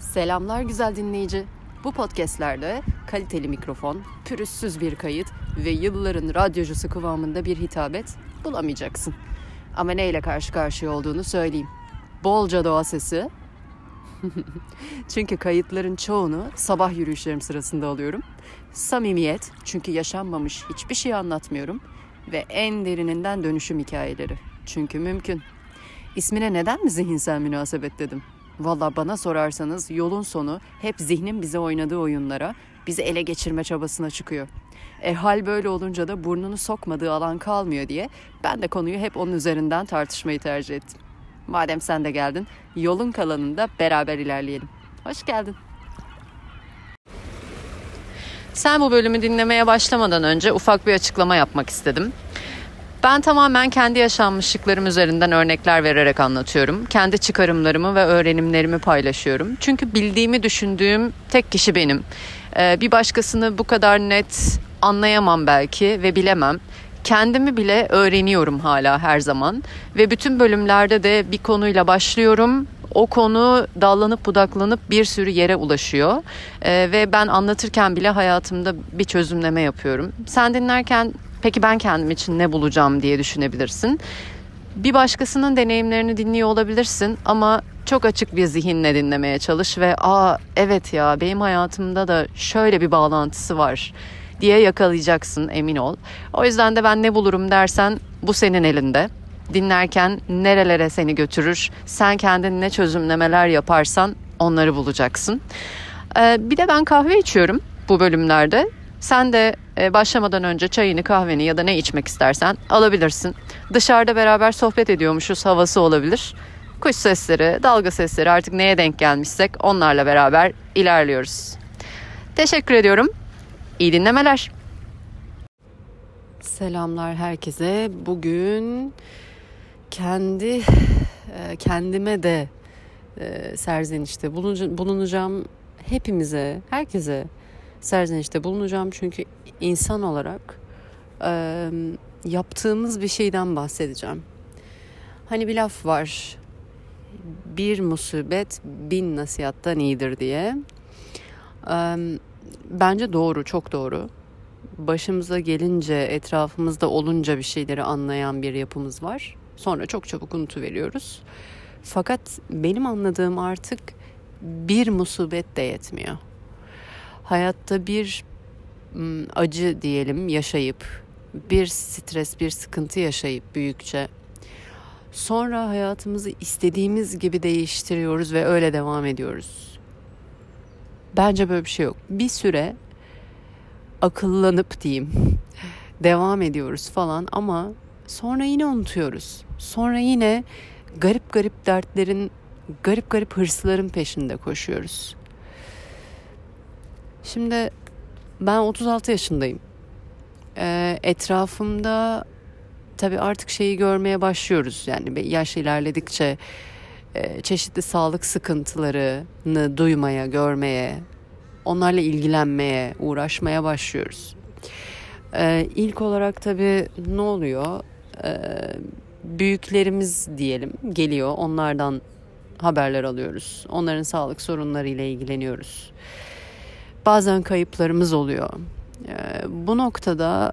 Selamlar güzel dinleyici. Bu podcastlerde kaliteli mikrofon, pürüzsüz bir kayıt ve yılların radyocusu kıvamında bir hitabet bulamayacaksın. Ama neyle karşı karşıya olduğunu söyleyeyim. Bolca doğa sesi. çünkü kayıtların çoğunu sabah yürüyüşlerim sırasında alıyorum. Samimiyet çünkü yaşanmamış hiçbir şey anlatmıyorum. Ve en derininden dönüşüm hikayeleri. Çünkü mümkün. İsmine neden mi zihinsel münasebet dedim? Valla bana sorarsanız yolun sonu hep zihnin bize oynadığı oyunlara, bizi ele geçirme çabasına çıkıyor. E hal böyle olunca da burnunu sokmadığı alan kalmıyor diye ben de konuyu hep onun üzerinden tartışmayı tercih ettim. Madem sen de geldin, yolun kalanında beraber ilerleyelim. Hoş geldin. Sen bu bölümü dinlemeye başlamadan önce ufak bir açıklama yapmak istedim. Ben tamamen kendi yaşanmışlıklarım üzerinden örnekler vererek anlatıyorum. Kendi çıkarımlarımı ve öğrenimlerimi paylaşıyorum. Çünkü bildiğimi düşündüğüm tek kişi benim. Ee, bir başkasını bu kadar net anlayamam belki ve bilemem. Kendimi bile öğreniyorum hala her zaman ve bütün bölümlerde de bir konuyla başlıyorum. O konu dallanıp budaklanıp bir sürü yere ulaşıyor ee, ve ben anlatırken bile hayatımda bir çözümleme yapıyorum. Sen dinlerken Peki ben kendim için ne bulacağım diye düşünebilirsin. Bir başkasının deneyimlerini dinliyor olabilirsin ama çok açık bir zihinle dinlemeye çalış ve aa evet ya benim hayatımda da şöyle bir bağlantısı var diye yakalayacaksın emin ol. O yüzden de ben ne bulurum dersen bu senin elinde. Dinlerken nerelere seni götürür, sen kendin ne çözümlemeler yaparsan onları bulacaksın. Ee, bir de ben kahve içiyorum bu bölümlerde. Sen de e, başlamadan önce çayını, kahveni ya da ne içmek istersen alabilirsin. Dışarıda beraber sohbet ediyormuşuz havası olabilir. Kuş sesleri, dalga sesleri artık neye denk gelmişsek onlarla beraber ilerliyoruz. Teşekkür ediyorum. İyi dinlemeler. Selamlar herkese. Bugün kendi e, kendime de e, serzenişte bulunacağım. Hepimize, herkese serzenişte bulunacağım. Çünkü insan olarak e, yaptığımız bir şeyden bahsedeceğim. Hani bir laf var. Bir musibet bin nasihattan iyidir diye. E, bence doğru, çok doğru. Başımıza gelince, etrafımızda olunca bir şeyleri anlayan bir yapımız var. Sonra çok çabuk unutuveriyoruz. Fakat benim anladığım artık bir musibet de yetmiyor hayatta bir acı diyelim yaşayıp bir stres, bir sıkıntı yaşayıp büyükçe sonra hayatımızı istediğimiz gibi değiştiriyoruz ve öyle devam ediyoruz. Bence böyle bir şey yok. Bir süre akıllanıp diyeyim devam ediyoruz falan ama sonra yine unutuyoruz. Sonra yine garip garip dertlerin, garip garip hırsların peşinde koşuyoruz. Şimdi ben 36 yaşındayım. Ee, etrafımda tabii artık şeyi görmeye başlıyoruz. Yani yaş ilerledikçe e, çeşitli sağlık sıkıntılarını duymaya, görmeye, onlarla ilgilenmeye, uğraşmaya başlıyoruz. Ee, ilk olarak tabii ne oluyor? Ee, büyüklerimiz diyelim geliyor. Onlardan haberler alıyoruz. Onların sağlık sorunları ile ilgileniyoruz bazen kayıplarımız oluyor. Ee, bu noktada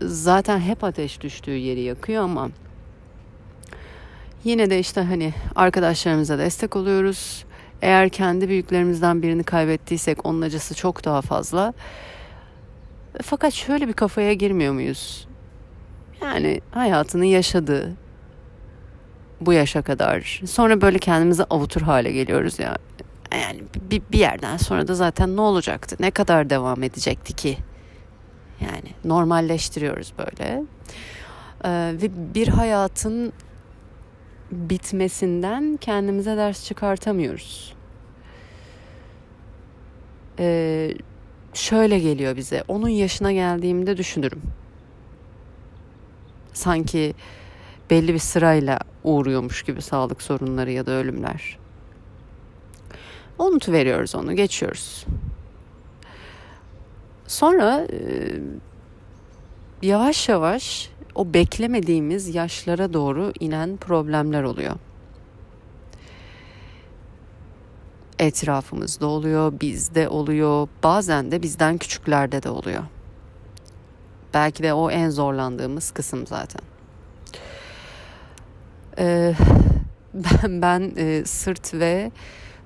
zaten hep ateş düştüğü yeri yakıyor ama yine de işte hani arkadaşlarımıza destek oluyoruz. Eğer kendi büyüklerimizden birini kaybettiysek onun acısı çok daha fazla. Fakat şöyle bir kafaya girmiyor muyuz? Yani hayatını yaşadı bu yaşa kadar. Sonra böyle kendimizi avutur hale geliyoruz ya yani bir, bir yerden sonra da zaten ne olacaktı? Ne kadar devam edecekti ki? Yani normalleştiriyoruz böyle. Ee, ve bir hayatın bitmesinden kendimize ders çıkartamıyoruz. Ee, şöyle geliyor bize. Onun yaşına geldiğimde düşünürüm. Sanki belli bir sırayla uğruyormuş gibi sağlık sorunları ya da ölümler. Unutu veriyoruz onu, geçiyoruz. Sonra e, yavaş yavaş o beklemediğimiz yaşlara doğru inen problemler oluyor. etrafımızda oluyor, bizde oluyor, bazen de bizden küçüklerde de oluyor. Belki de o en zorlandığımız kısım zaten. Ee, ben ben e, sırt ve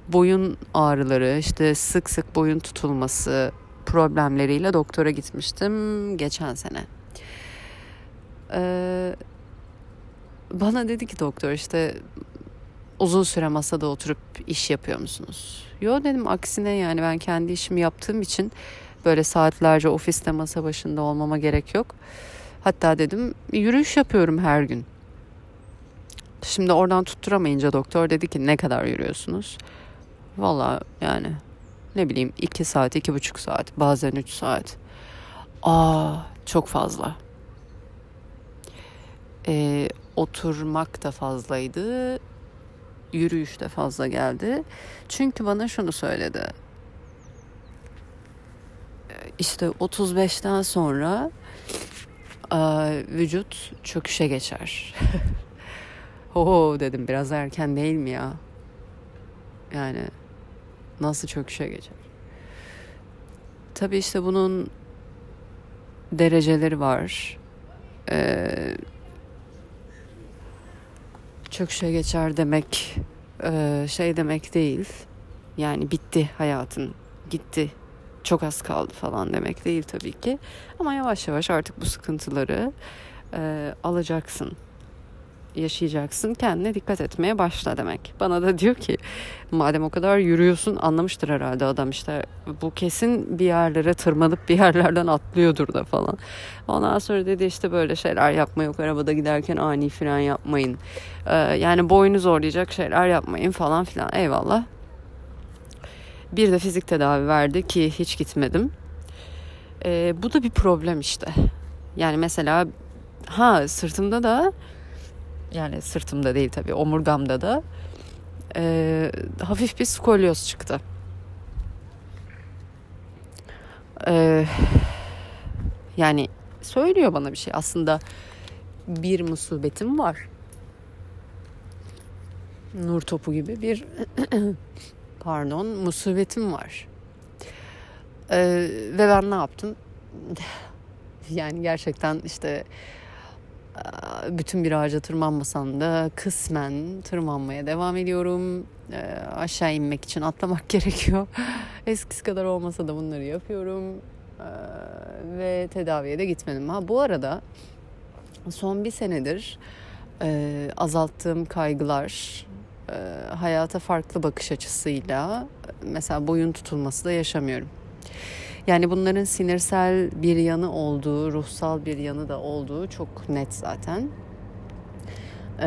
boyun ağrıları, işte sık sık boyun tutulması problemleriyle doktora gitmiştim geçen sene. Ee, bana dedi ki doktor işte uzun süre masada oturup iş yapıyor musunuz? Yo dedim aksine yani ben kendi işimi yaptığım için böyle saatlerce ofiste masa başında olmama gerek yok. Hatta dedim yürüyüş yapıyorum her gün. Şimdi oradan tutturamayınca doktor dedi ki ne kadar yürüyorsunuz? Valla yani ne bileyim iki saat, iki buçuk saat, bazen üç saat. Aa çok fazla. Ee, oturmak da fazlaydı. Yürüyüş de fazla geldi. Çünkü bana şunu söyledi. İşte 35'ten sonra vücut çöküşe geçer. Oo dedim biraz erken değil mi ya? Yani nasıl çöküşe geçer? Tabii işte bunun dereceleri var. Ee, çöküşe geçer demek e, şey demek değil. Yani bitti hayatın, gitti, çok az kaldı falan demek değil tabii ki. Ama yavaş yavaş artık bu sıkıntıları e, alacaksın yaşayacaksın. Kendine dikkat etmeye başla demek. Bana da diyor ki madem o kadar yürüyorsun anlamıştır herhalde adam işte bu kesin bir yerlere tırmanıp bir yerlerden atlıyordur da falan. Ondan sonra dedi işte böyle şeyler yapma yok arabada giderken ani fren yapmayın. Ee, yani boynu zorlayacak şeyler yapmayın falan filan eyvallah. Bir de fizik tedavi verdi ki hiç gitmedim. Ee, bu da bir problem işte. Yani mesela ha sırtımda da yani sırtımda değil tabii omurgamda da e, hafif bir skolyoz çıktı. E, yani söylüyor bana bir şey. Aslında bir musibetim var. Nur topu gibi bir pardon musibetim var. Ee, ve ben ne yaptım? yani gerçekten işte bütün bir ağaca tırmanmasam da kısmen tırmanmaya devam ediyorum. E, aşağı inmek için atlamak gerekiyor. Eskisi kadar olmasa da bunları yapıyorum. E, ve tedaviye de gitmedim. Ha bu arada son bir senedir e, azalttığım kaygılar, e, hayata farklı bakış açısıyla mesela boyun tutulması da yaşamıyorum. Yani bunların sinirsel bir yanı olduğu, ruhsal bir yanı da olduğu çok net zaten. Ee,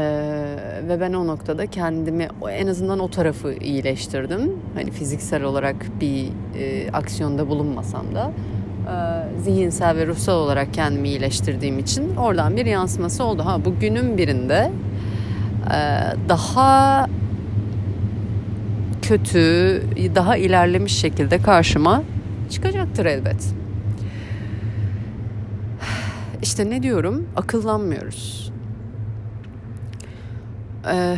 ve ben o noktada kendimi en azından o tarafı iyileştirdim. Hani fiziksel olarak bir e, aksiyonda bulunmasam da e, zihinsel ve ruhsal olarak kendimi iyileştirdiğim için oradan bir yansıması oldu. Ha bu günün birinde e, daha kötü, daha ilerlemiş şekilde karşıma çıkacaktır elbet. İşte ne diyorum? Akıllanmıyoruz. Ee,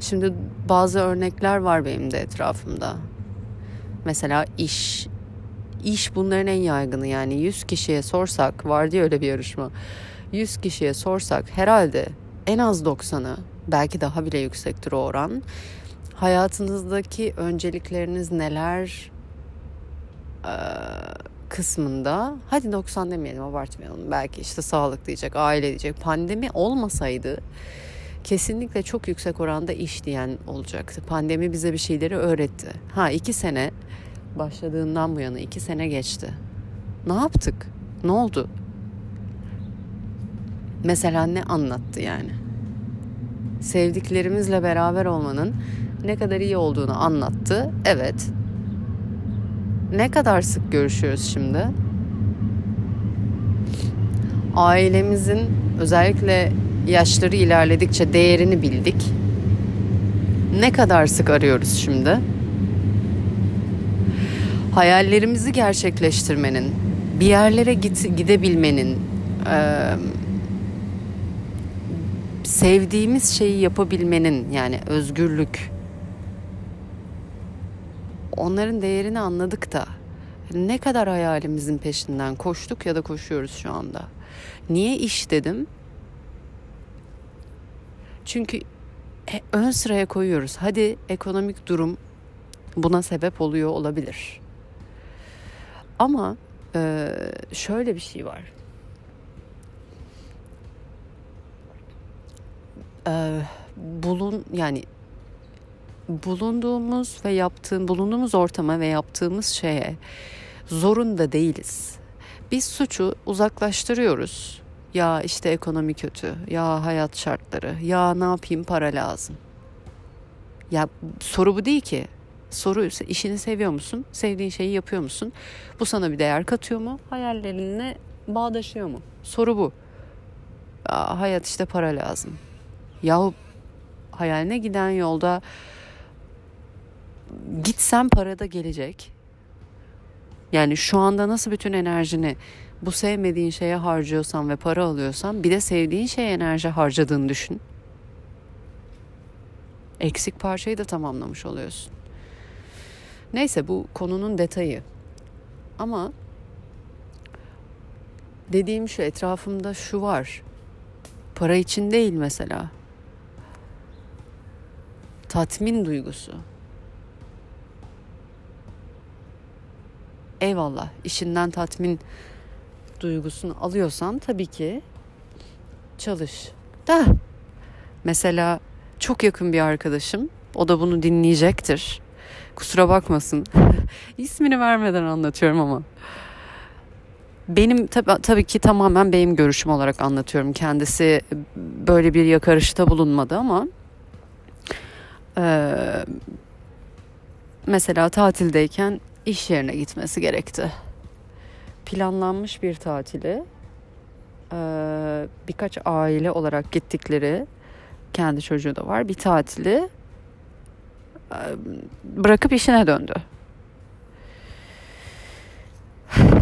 şimdi bazı örnekler var benim de etrafımda. Mesela iş. İş bunların en yaygını yani 100 kişiye sorsak var diye öyle bir yarışma. 100 kişiye sorsak herhalde en az 90'ı belki daha bile yüksektir o oran. Hayatınızdaki öncelikleriniz neler kısmında hadi 90 demeyelim abartmayalım belki işte sağlık diyecek aile diyecek pandemi olmasaydı kesinlikle çok yüksek oranda iş diyen olacaktı. Pandemi bize bir şeyleri öğretti. Ha iki sene başladığından bu yana iki sene geçti. Ne yaptık? Ne oldu? Mesela ne anlattı yani? Sevdiklerimizle beraber olmanın ne kadar iyi olduğunu anlattı. Evet ne kadar sık görüşüyoruz şimdi? Ailemizin özellikle yaşları ilerledikçe değerini bildik. Ne kadar sık arıyoruz şimdi? Hayallerimizi gerçekleştirmenin, bir yerlere git, gidebilmenin, e, sevdiğimiz şeyi yapabilmenin yani özgürlük onların değerini anladık da ne kadar hayalimizin peşinden koştuk ya da koşuyoruz şu anda. Niye iş dedim? Çünkü e, ön sıraya koyuyoruz. Hadi ekonomik durum buna sebep oluyor olabilir. Ama e, şöyle bir şey var. E, bulun yani bulunduğumuz ve yaptığım bulunduğumuz ortama ve yaptığımız şeye zorunda değiliz. Biz suçu uzaklaştırıyoruz. Ya işte ekonomi kötü, ya hayat şartları, ya ne yapayım para lazım. Ya soru bu değil ki. Soru işini seviyor musun? Sevdiğin şeyi yapıyor musun? Bu sana bir değer katıyor mu? Hayallerinle bağdaşıyor mu? Soru bu. Ya, hayat işte para lazım. Yahu hayaline giden yolda gitsen para da gelecek. Yani şu anda nasıl bütün enerjini bu sevmediğin şeye harcıyorsan ve para alıyorsan bir de sevdiğin şeye enerji harcadığını düşün. Eksik parçayı da tamamlamış oluyorsun. Neyse bu konunun detayı. Ama dediğim şu etrafımda şu var. Para için değil mesela. Tatmin duygusu. Eyvallah işinden tatmin duygusunu alıyorsan tabii ki çalış. Da mesela çok yakın bir arkadaşım o da bunu dinleyecektir. Kusura bakmasın. İsmini vermeden anlatıyorum ama. Benim tabii, tabii ki tamamen benim görüşüm olarak anlatıyorum. Kendisi böyle bir yakarışta bulunmadı ama e, mesela tatildeyken iş yerine gitmesi gerekti. Planlanmış bir tatili birkaç aile olarak gittikleri kendi çocuğu da var bir tatili bırakıp işine döndü.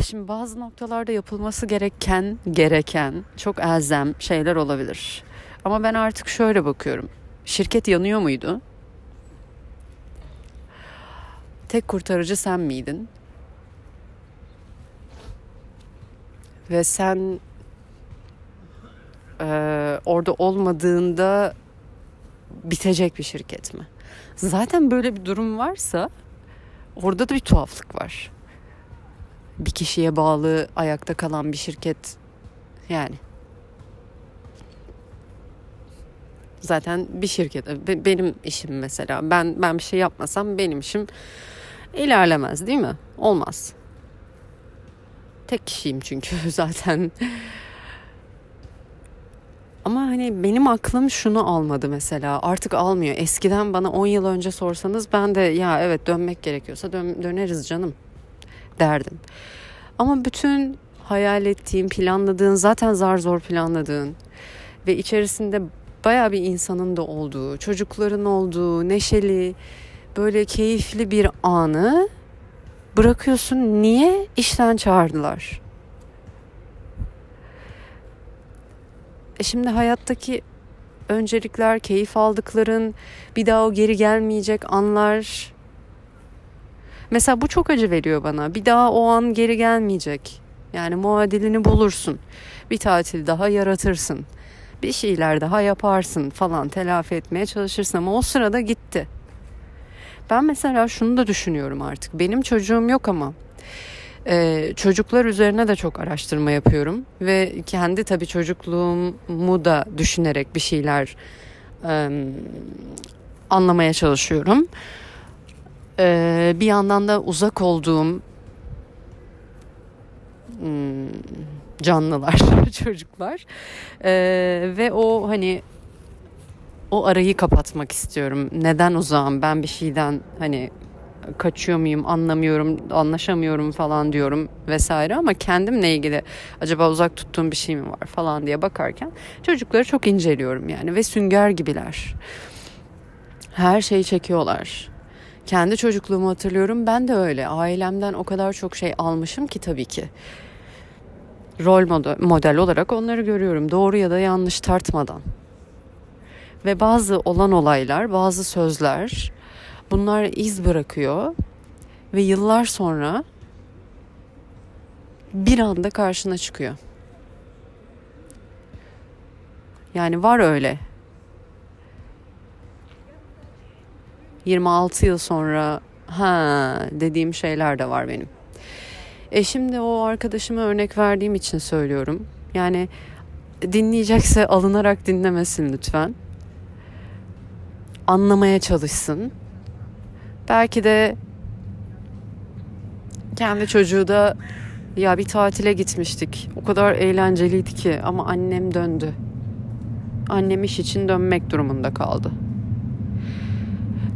Şimdi bazı noktalarda yapılması gereken gereken çok elzem şeyler olabilir. Ama ben artık şöyle bakıyorum. Şirket yanıyor muydu? Tek kurtarıcı sen miydin? Ve sen e, orada olmadığında bitecek bir şirket mi? Zaten böyle bir durum varsa orada da bir tuhaflık var. Bir kişiye bağlı ayakta kalan bir şirket yani. Zaten bir şirket benim işim mesela ben ben bir şey yapmasam benim işim ilerlemez değil mi? Olmaz. Tek kişiyim çünkü zaten. Ama hani benim aklım şunu almadı mesela. Artık almıyor. Eskiden bana 10 yıl önce sorsanız ben de ya evet dönmek gerekiyorsa dön, döneriz canım derdim. Ama bütün hayal ettiğim, planladığın, zaten zar zor planladığın ve içerisinde baya bir insanın da olduğu, çocukların olduğu, neşeli, böyle keyifli bir anı bırakıyorsun. Niye? işten çağırdılar. E şimdi hayattaki öncelikler, keyif aldıkların, bir daha o geri gelmeyecek anlar. Mesela bu çok acı veriyor bana. Bir daha o an geri gelmeyecek. Yani muadilini bulursun. Bir tatil daha yaratırsın. Bir şeyler daha yaparsın falan telafi etmeye çalışırsın ama o sırada gitti. Ben mesela şunu da düşünüyorum artık. Benim çocuğum yok ama ee, çocuklar üzerine de çok araştırma yapıyorum ve kendi tabii çocukluğumu da düşünerek bir şeyler e, anlamaya çalışıyorum. Ee, bir yandan da uzak olduğum hmm, canlılar, çocuklar ee, ve o hani o arayı kapatmak istiyorum. Neden uzağım? Ben bir şeyden hani kaçıyor muyum anlamıyorum anlaşamıyorum falan diyorum vesaire ama kendimle ilgili acaba uzak tuttuğum bir şey mi var falan diye bakarken çocukları çok inceliyorum yani ve sünger gibiler. Her şeyi çekiyorlar. Kendi çocukluğumu hatırlıyorum ben de öyle ailemden o kadar çok şey almışım ki tabii ki. Rol model olarak onları görüyorum doğru ya da yanlış tartmadan. Ve bazı olan olaylar, bazı sözler bunlar iz bırakıyor ve yıllar sonra bir anda karşına çıkıyor. Yani var öyle. 26 yıl sonra ha dediğim şeyler de var benim. E şimdi o arkadaşıma örnek verdiğim için söylüyorum. Yani dinleyecekse alınarak dinlemesin lütfen. Anlamaya çalışsın. Belki de kendi çocuğu da ya bir tatile gitmiştik. O kadar eğlenceliydi ki ama annem döndü. Annem iş için dönmek durumunda kaldı.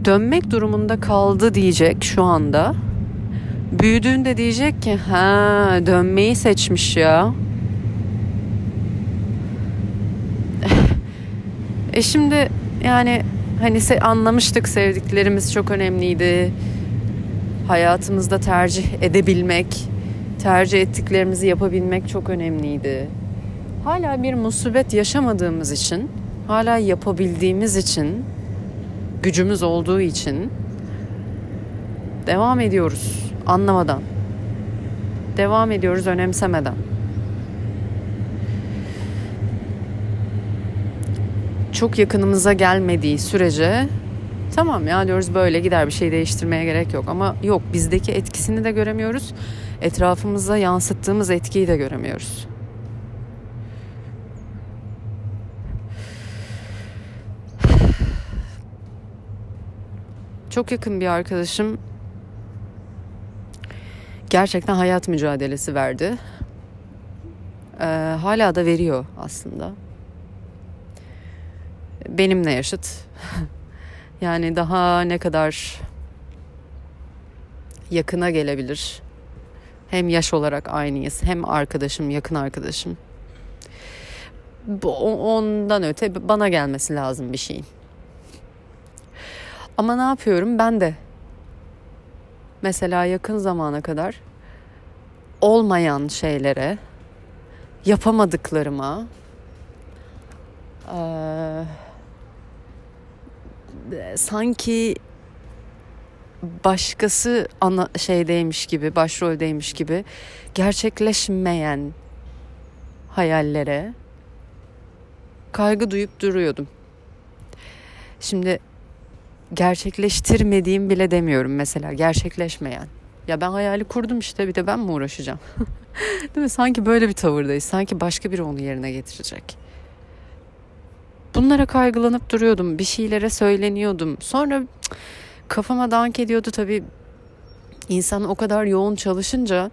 Dönmek durumunda kaldı diyecek şu anda. Büyüdüğünde diyecek ki ha dönmeyi seçmiş ya. e şimdi yani hani se anlamıştık sevdiklerimiz çok önemliydi. Hayatımızda tercih edebilmek, tercih ettiklerimizi yapabilmek çok önemliydi. Hala bir musibet yaşamadığımız için, hala yapabildiğimiz için, gücümüz olduğu için devam ediyoruz anlamadan. Devam ediyoruz önemsemeden. Çok yakınımıza gelmediği sürece tamam ya diyoruz böyle gider bir şey değiştirmeye gerek yok ama yok bizdeki etkisini de göremiyoruz. Etrafımıza yansıttığımız etkiyi de göremiyoruz. Çok yakın bir arkadaşım gerçekten hayat mücadelesi verdi. Ee, hala da veriyor aslında. Benimle yaşıt. yani daha ne kadar yakına gelebilir. Hem yaş olarak aynıyız, hem arkadaşım, yakın arkadaşım. Ondan öte bana gelmesi lazım bir şeyin. Ama ne yapıyorum? Ben de mesela yakın zamana kadar olmayan şeylere, yapamadıklarıma, e, sanki başkası ana şeydeymiş gibi, başroldeymiş gibi gerçekleşmeyen hayallere kaygı duyup duruyordum. Şimdi gerçekleştirmediğim bile demiyorum mesela gerçekleşmeyen. Ya ben hayali kurdum işte bir de ben mi uğraşacağım? Değil mi? Sanki böyle bir tavırdayız. Sanki başka biri onu yerine getirecek. Bunlara kaygılanıp duruyordum. Bir şeylere söyleniyordum. Sonra kafama dank ediyordu tabii. İnsan o kadar yoğun çalışınca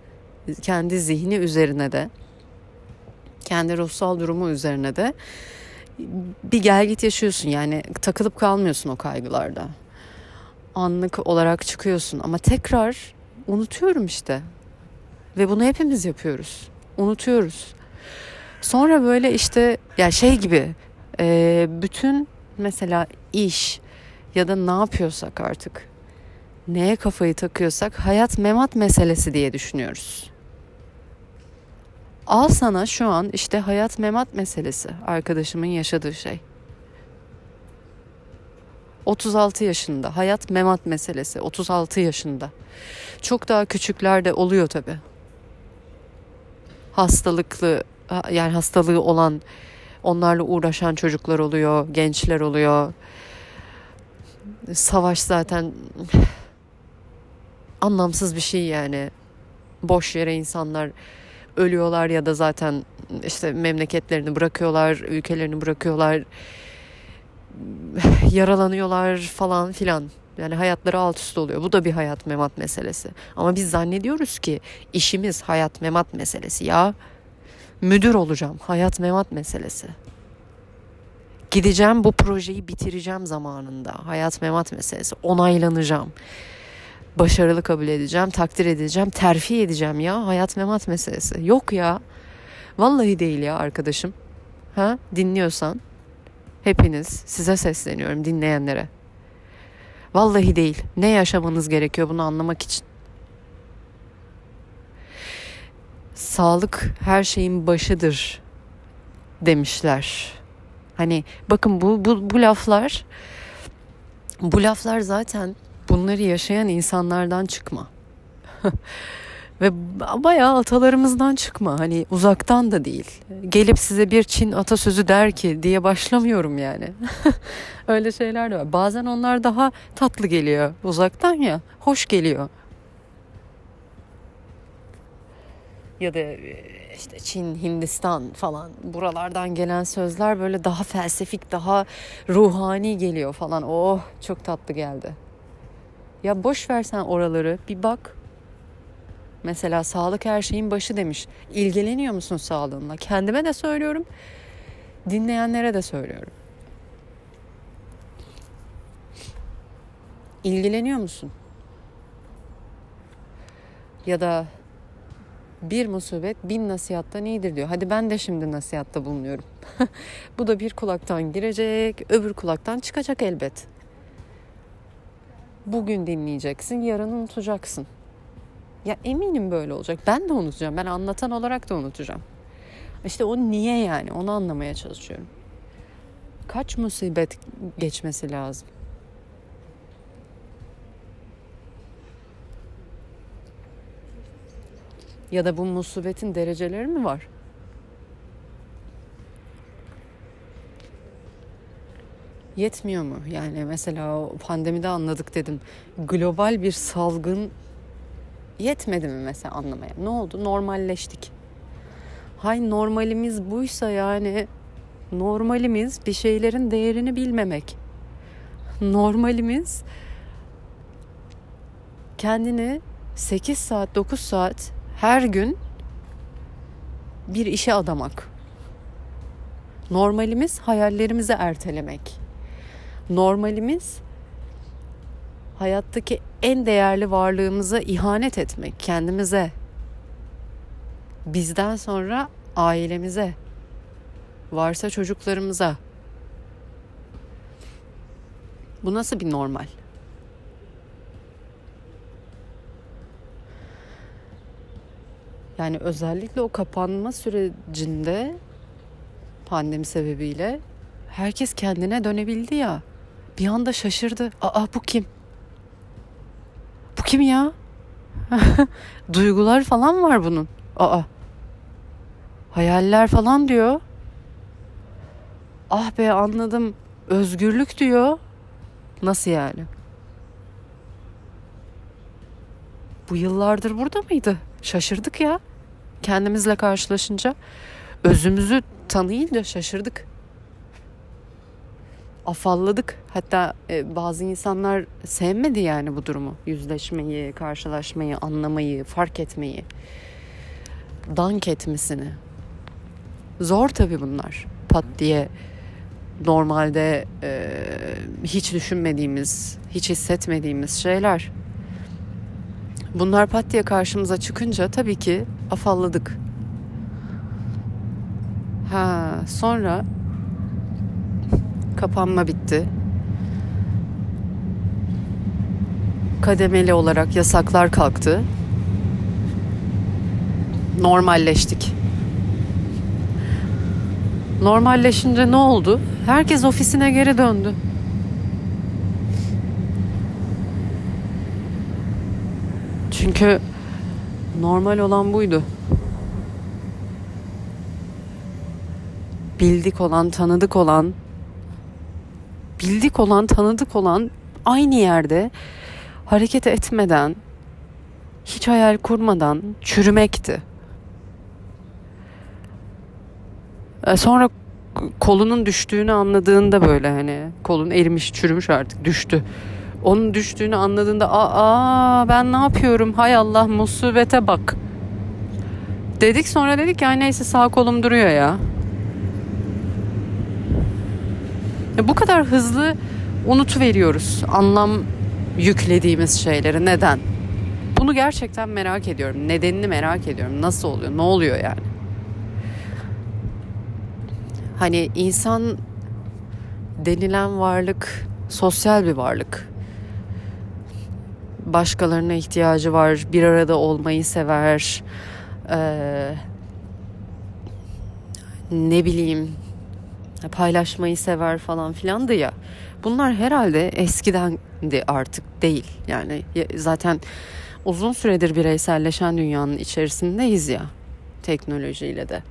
kendi zihni üzerine de kendi ruhsal durumu üzerine de bir gel git yaşıyorsun yani takılıp kalmıyorsun o kaygılarda. Anlık olarak çıkıyorsun ama tekrar unutuyorum işte. Ve bunu hepimiz yapıyoruz. Unutuyoruz. Sonra böyle işte ya şey gibi e, bütün mesela iş ya da ne yapıyorsak artık neye kafayı takıyorsak hayat memat meselesi diye düşünüyoruz. Al sana şu an işte hayat memat meselesi arkadaşımın yaşadığı şey. 36 yaşında hayat memat meselesi 36 yaşında. Çok daha küçükler de oluyor tabi. Hastalıklı yani hastalığı olan onlarla uğraşan çocuklar oluyor, gençler oluyor. Savaş zaten anlamsız bir şey yani. Boş yere insanlar ölüyorlar ya da zaten işte memleketlerini bırakıyorlar, ülkelerini bırakıyorlar. Yaralanıyorlar falan filan. Yani hayatları alt üst oluyor. Bu da bir hayat memat meselesi. Ama biz zannediyoruz ki işimiz hayat memat meselesi ya. Müdür olacağım. Hayat memat meselesi. Gideceğim bu projeyi bitireceğim zamanında. Hayat memat meselesi. Onaylanacağım başarılı kabul edeceğim, takdir edeceğim, terfi edeceğim ya. Hayat memat meselesi. Yok ya. Vallahi değil ya arkadaşım. Ha? Dinliyorsan hepiniz size sesleniyorum dinleyenlere. Vallahi değil. Ne yaşamanız gerekiyor bunu anlamak için. Sağlık her şeyin başıdır demişler. Hani bakın bu bu bu laflar bu laflar zaten bunları yaşayan insanlardan çıkma. Ve bayağı atalarımızdan çıkma hani uzaktan da değil. Gelip size bir Çin atasözü der ki diye başlamıyorum yani. Öyle şeyler de var. Bazen onlar daha tatlı geliyor uzaktan ya. Hoş geliyor. Ya da e, işte Çin, Hindistan falan buralardan gelen sözler böyle daha felsefik, daha ruhani geliyor falan. Oh çok tatlı geldi. Ya boş versen oraları bir bak Mesela sağlık her şeyin başı demiş. İlgileniyor musun sağlığınla? Kendime de söylüyorum. Dinleyenlere de söylüyorum. İlgileniyor musun? Ya da bir musibet bin nasihattan iyidir diyor. Hadi ben de şimdi nasihatta bulunuyorum. Bu da bir kulaktan girecek, öbür kulaktan çıkacak elbet. Bugün dinleyeceksin, yarın unutacaksın. Ya eminim böyle olacak. Ben de unutacağım. Ben anlatan olarak da unutacağım. İşte o niye yani onu anlamaya çalışıyorum. Kaç musibet geçmesi lazım? Ya da bu musibetin dereceleri mi var? Yetmiyor mu? Yani mesela o pandemide anladık dedim. Global bir salgın Yetmedi mi mesela anlamaya? Ne oldu? Normalleştik. Hay normalimiz buysa yani normalimiz bir şeylerin değerini bilmemek. Normalimiz kendini 8 saat 9 saat her gün bir işe adamak. Normalimiz hayallerimizi ertelemek. Normalimiz hayattaki en değerli varlığımıza ihanet etmek kendimize. Bizden sonra ailemize, varsa çocuklarımıza. Bu nasıl bir normal? Yani özellikle o kapanma sürecinde pandemi sebebiyle herkes kendine dönebildi ya. Bir anda şaşırdı. Aa bu kim? Bu kim ya? Duygular falan var bunun. Aa. Hayaller falan diyor. Ah be anladım. Özgürlük diyor. Nasıl yani? Bu yıllardır burada mıydı? Şaşırdık ya. Kendimizle karşılaşınca özümüzü tanıyınca şaşırdık afalladık. Hatta e, bazı insanlar sevmedi yani bu durumu. Yüzleşmeyi, karşılaşmayı, anlamayı, fark etmeyi. Dank etmesini. Zor tabii bunlar. Pat diye normalde e, hiç düşünmediğimiz, hiç hissetmediğimiz şeyler. Bunlar pat diye karşımıza çıkınca tabii ki afalladık. Ha, sonra kapanma bitti. Kademeli olarak yasaklar kalktı. Normalleştik. Normalleşince ne oldu? Herkes ofisine geri döndü. Çünkü normal olan buydu. Bildik olan, tanıdık olan bildik olan, tanıdık olan aynı yerde hareket etmeden, hiç hayal kurmadan çürümekti. E, sonra kolunun düştüğünü anladığında böyle hani kolun erimiş, çürümüş artık düştü. Onun düştüğünü anladığında aa ben ne yapıyorum hay Allah musibete bak. Dedik sonra dedik ya neyse sağ kolum duruyor ya. bu kadar hızlı unutuveriyoruz anlam yüklediğimiz şeyleri. Neden? Bunu gerçekten merak ediyorum. Nedenini merak ediyorum. Nasıl oluyor? Ne oluyor yani? Hani insan denilen varlık sosyal bir varlık. Başkalarına ihtiyacı var. Bir arada olmayı sever. Ee, ne bileyim paylaşmayı sever falan filandı ya. Bunlar herhalde eskidendi artık değil. Yani zaten uzun süredir bireyselleşen dünyanın içerisindeyiz ya teknolojiyle de.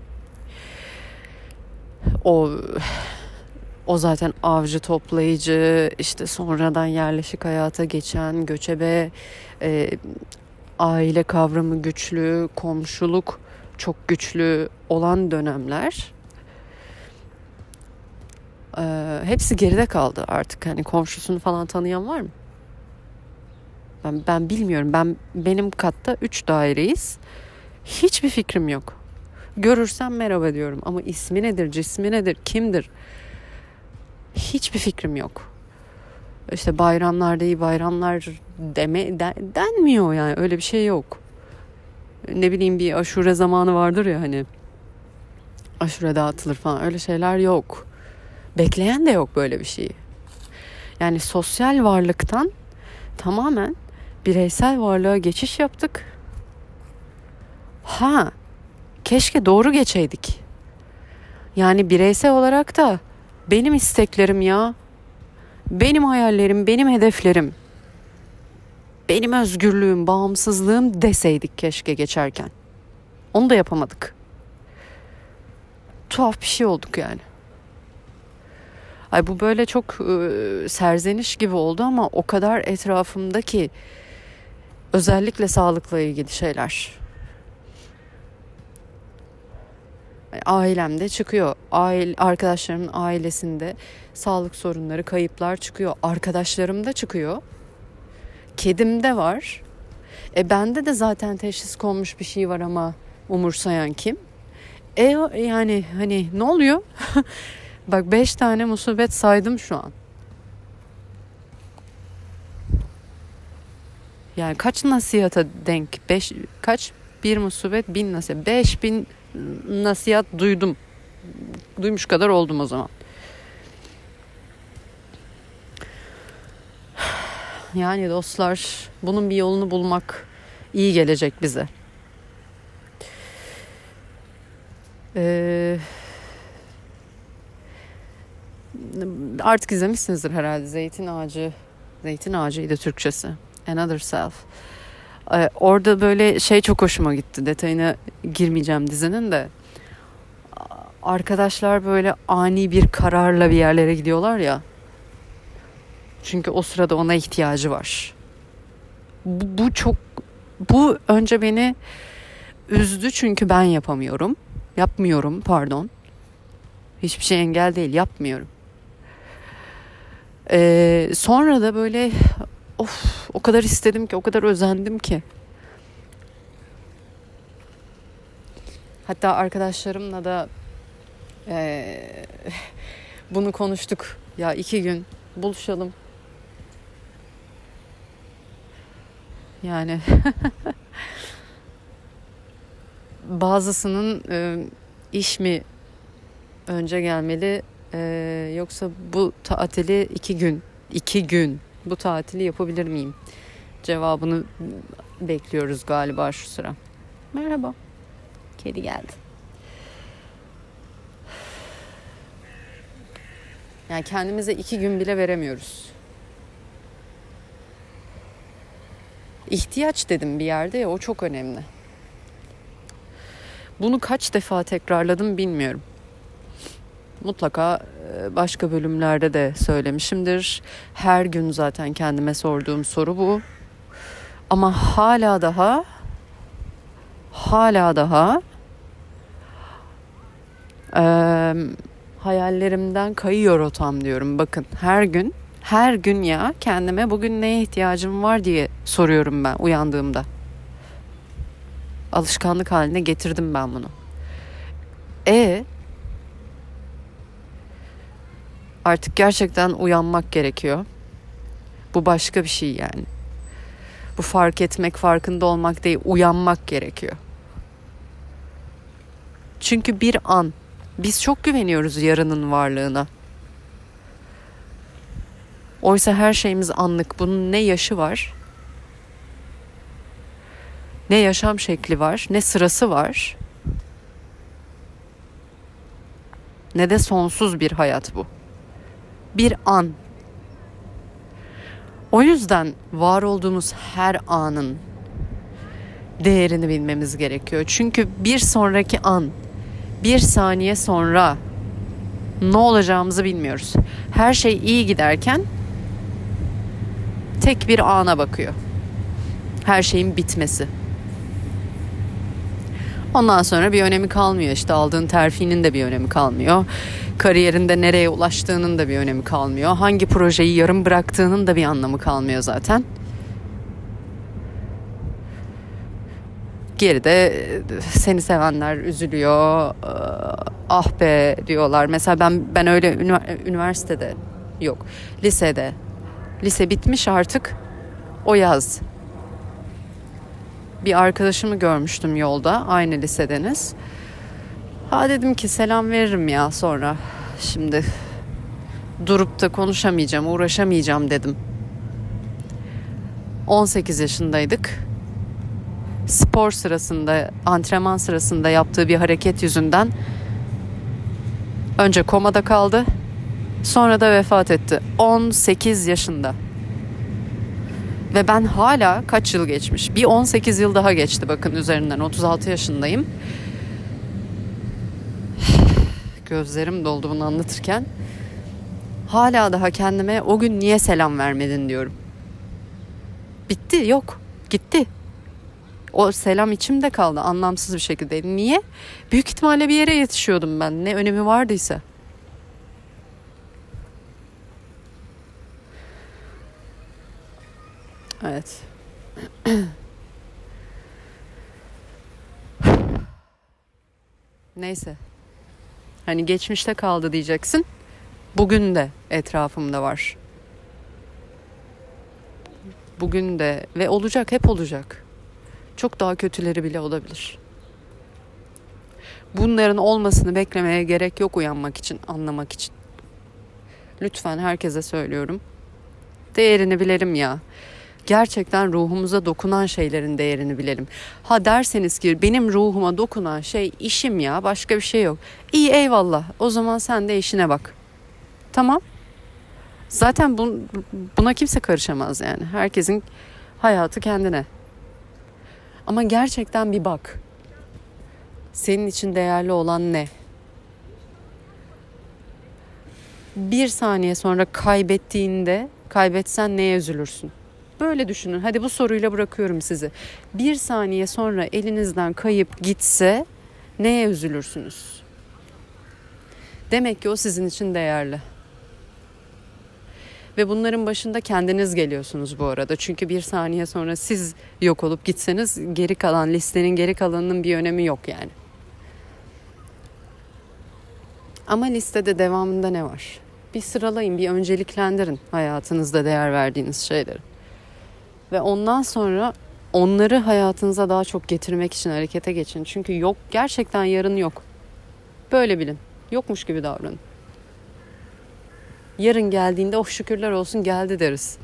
O o zaten avcı toplayıcı işte sonradan yerleşik hayata geçen göçebe e, aile kavramı güçlü komşuluk çok güçlü olan dönemler e, hepsi geride kaldı artık hani komşusunu falan tanıyan var mı? Ben, ben bilmiyorum. Ben benim katta 3 daireyiz. Hiçbir fikrim yok. Görürsem merhaba diyorum ama ismi nedir, cismi nedir, kimdir? Hiçbir fikrim yok. İşte bayramlarda iyi bayramlar deme den, denmiyor yani öyle bir şey yok. Ne bileyim bir aşure zamanı vardır ya hani aşure dağıtılır falan öyle şeyler yok. Bekleyen de yok böyle bir şeyi. Yani sosyal varlıktan tamamen bireysel varlığa geçiş yaptık. Ha, keşke doğru geçeydik. Yani bireysel olarak da benim isteklerim ya. Benim hayallerim, benim hedeflerim. Benim özgürlüğüm, bağımsızlığım deseydik keşke geçerken. Onu da yapamadık. Tuhaf bir şey olduk yani. Ay bu böyle çok e, serzeniş gibi oldu ama o kadar etrafımdaki özellikle sağlıkla ilgili şeyler. Ailemde çıkıyor. Aile, arkadaşlarımın ailesinde sağlık sorunları, kayıplar çıkıyor. Arkadaşlarımda çıkıyor. Kedimde var. E bende de zaten teşhis konmuş bir şey var ama umursayan kim? E yani hani ne oluyor? Bak beş tane musibet saydım şu an. Yani kaç nasihata denk? Beş, kaç? Bir musibet bin nasihat. Beş bin nasihat duydum. Duymuş kadar oldum o zaman. Yani dostlar bunun bir yolunu bulmak iyi gelecek bize. Ee, artık izlemişsinizdir herhalde Zeytin Ağacı. Zeytin Ağacı'ydı Türkçesi. Another Self. Ee, orada böyle şey çok hoşuma gitti. Detayına girmeyeceğim dizinin de. Arkadaşlar böyle ani bir kararla bir yerlere gidiyorlar ya. Çünkü o sırada ona ihtiyacı var. Bu, bu çok bu önce beni üzdü çünkü ben yapamıyorum. Yapmıyorum pardon. Hiçbir şey engel değil yapmıyorum. Ee, sonra da böyle of o kadar istedim ki o kadar özendim ki. Hatta arkadaşlarımla da e, bunu konuştuk. Ya iki gün buluşalım. Yani bazısının e, iş mi önce gelmeli e, yoksa bu tatili iki gün iki gün bu tatili yapabilir miyim? Cevabını bekliyoruz galiba şu sıra. Merhaba. Kedi geldi. Yani kendimize iki gün bile veremiyoruz. İhtiyaç dedim bir yerde ya o çok önemli. Bunu kaç defa tekrarladım bilmiyorum. Mutlaka e, başka bölümlerde de söylemişimdir. Her gün zaten kendime sorduğum soru bu. Ama hala daha hala daha e, hayallerimden kayıyor rotam diyorum. Bakın her gün her gün ya kendime bugün neye ihtiyacım var diye soruyorum ben uyandığımda. Alışkanlık haline getirdim ben bunu. E artık gerçekten uyanmak gerekiyor. Bu başka bir şey yani. Bu fark etmek, farkında olmak değil, uyanmak gerekiyor. Çünkü bir an biz çok güveniyoruz yarının varlığına. Oysa her şeyimiz anlık. Bunun ne yaşı var, ne yaşam şekli var, ne sırası var, ne de sonsuz bir hayat bu. Bir an. O yüzden var olduğumuz her anın değerini bilmemiz gerekiyor. Çünkü bir sonraki an, bir saniye sonra ne olacağımızı bilmiyoruz. Her şey iyi giderken tek bir ana bakıyor. Her şeyin bitmesi. Ondan sonra bir önemi kalmıyor. İşte aldığın terfinin de bir önemi kalmıyor. Kariyerinde nereye ulaştığının da bir önemi kalmıyor. Hangi projeyi yarım bıraktığının da bir anlamı kalmıyor zaten. Geride seni sevenler üzülüyor. Ah be diyorlar. Mesela ben ben öyle üniversitede yok. Lisede. Lise bitmiş artık. O yaz bir arkadaşımı görmüştüm yolda. Aynı lisedeniz. Ha dedim ki selam veririm ya sonra. Şimdi durup da konuşamayacağım, uğraşamayacağım dedim. 18 yaşındaydık. Spor sırasında, antrenman sırasında yaptığı bir hareket yüzünden önce komada kaldı. Sonra da vefat etti. 18 yaşında. Ve ben hala kaç yıl geçmiş? Bir 18 yıl daha geçti bakın üzerinden. 36 yaşındayım. Gözlerim doldu bunu anlatırken. Hala daha kendime o gün niye selam vermedin diyorum. Bitti yok. Gitti. O selam içimde kaldı anlamsız bir şekilde. Niye? Büyük ihtimalle bir yere yetişiyordum ben. Ne önemi vardıysa. Evet. Neyse. Hani geçmişte kaldı diyeceksin. Bugün de etrafımda var. Bugün de ve olacak hep olacak. Çok daha kötüleri bile olabilir. Bunların olmasını beklemeye gerek yok uyanmak için, anlamak için. Lütfen herkese söylüyorum. Değerini bilelim ya gerçekten ruhumuza dokunan şeylerin değerini bilelim. Ha derseniz ki benim ruhuma dokunan şey işim ya başka bir şey yok. İyi eyvallah o zaman sen de işine bak. Tamam. Zaten buna kimse karışamaz yani. Herkesin hayatı kendine. Ama gerçekten bir bak. Senin için değerli olan ne? Bir saniye sonra kaybettiğinde kaybetsen neye üzülürsün? Böyle düşünün. Hadi bu soruyla bırakıyorum sizi. Bir saniye sonra elinizden kayıp gitse neye üzülürsünüz? Demek ki o sizin için değerli. Ve bunların başında kendiniz geliyorsunuz bu arada. Çünkü bir saniye sonra siz yok olup gitseniz geri kalan listenin geri kalanının bir önemi yok yani. Ama listede devamında ne var? Bir sıralayın, bir önceliklendirin hayatınızda değer verdiğiniz şeyleri. Ve ondan sonra onları hayatınıza daha çok getirmek için harekete geçin. Çünkü yok gerçekten yarın yok. Böyle bilin. Yokmuş gibi davranın. Yarın geldiğinde oh şükürler olsun geldi deriz.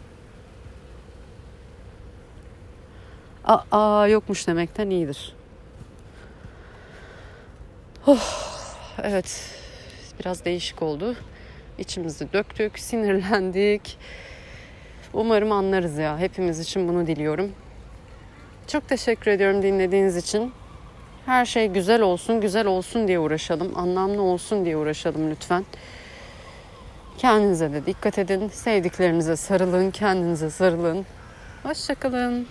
Aa yokmuş demekten iyidir. Oh, evet biraz değişik oldu. İçimizi döktük, sinirlendik. Umarım anlarız ya. Hepimiz için bunu diliyorum. Çok teşekkür ediyorum dinlediğiniz için. Her şey güzel olsun, güzel olsun diye uğraşalım. Anlamlı olsun diye uğraşalım lütfen. Kendinize de dikkat edin. Sevdiklerinize sarılın, kendinize sarılın. Hoşçakalın.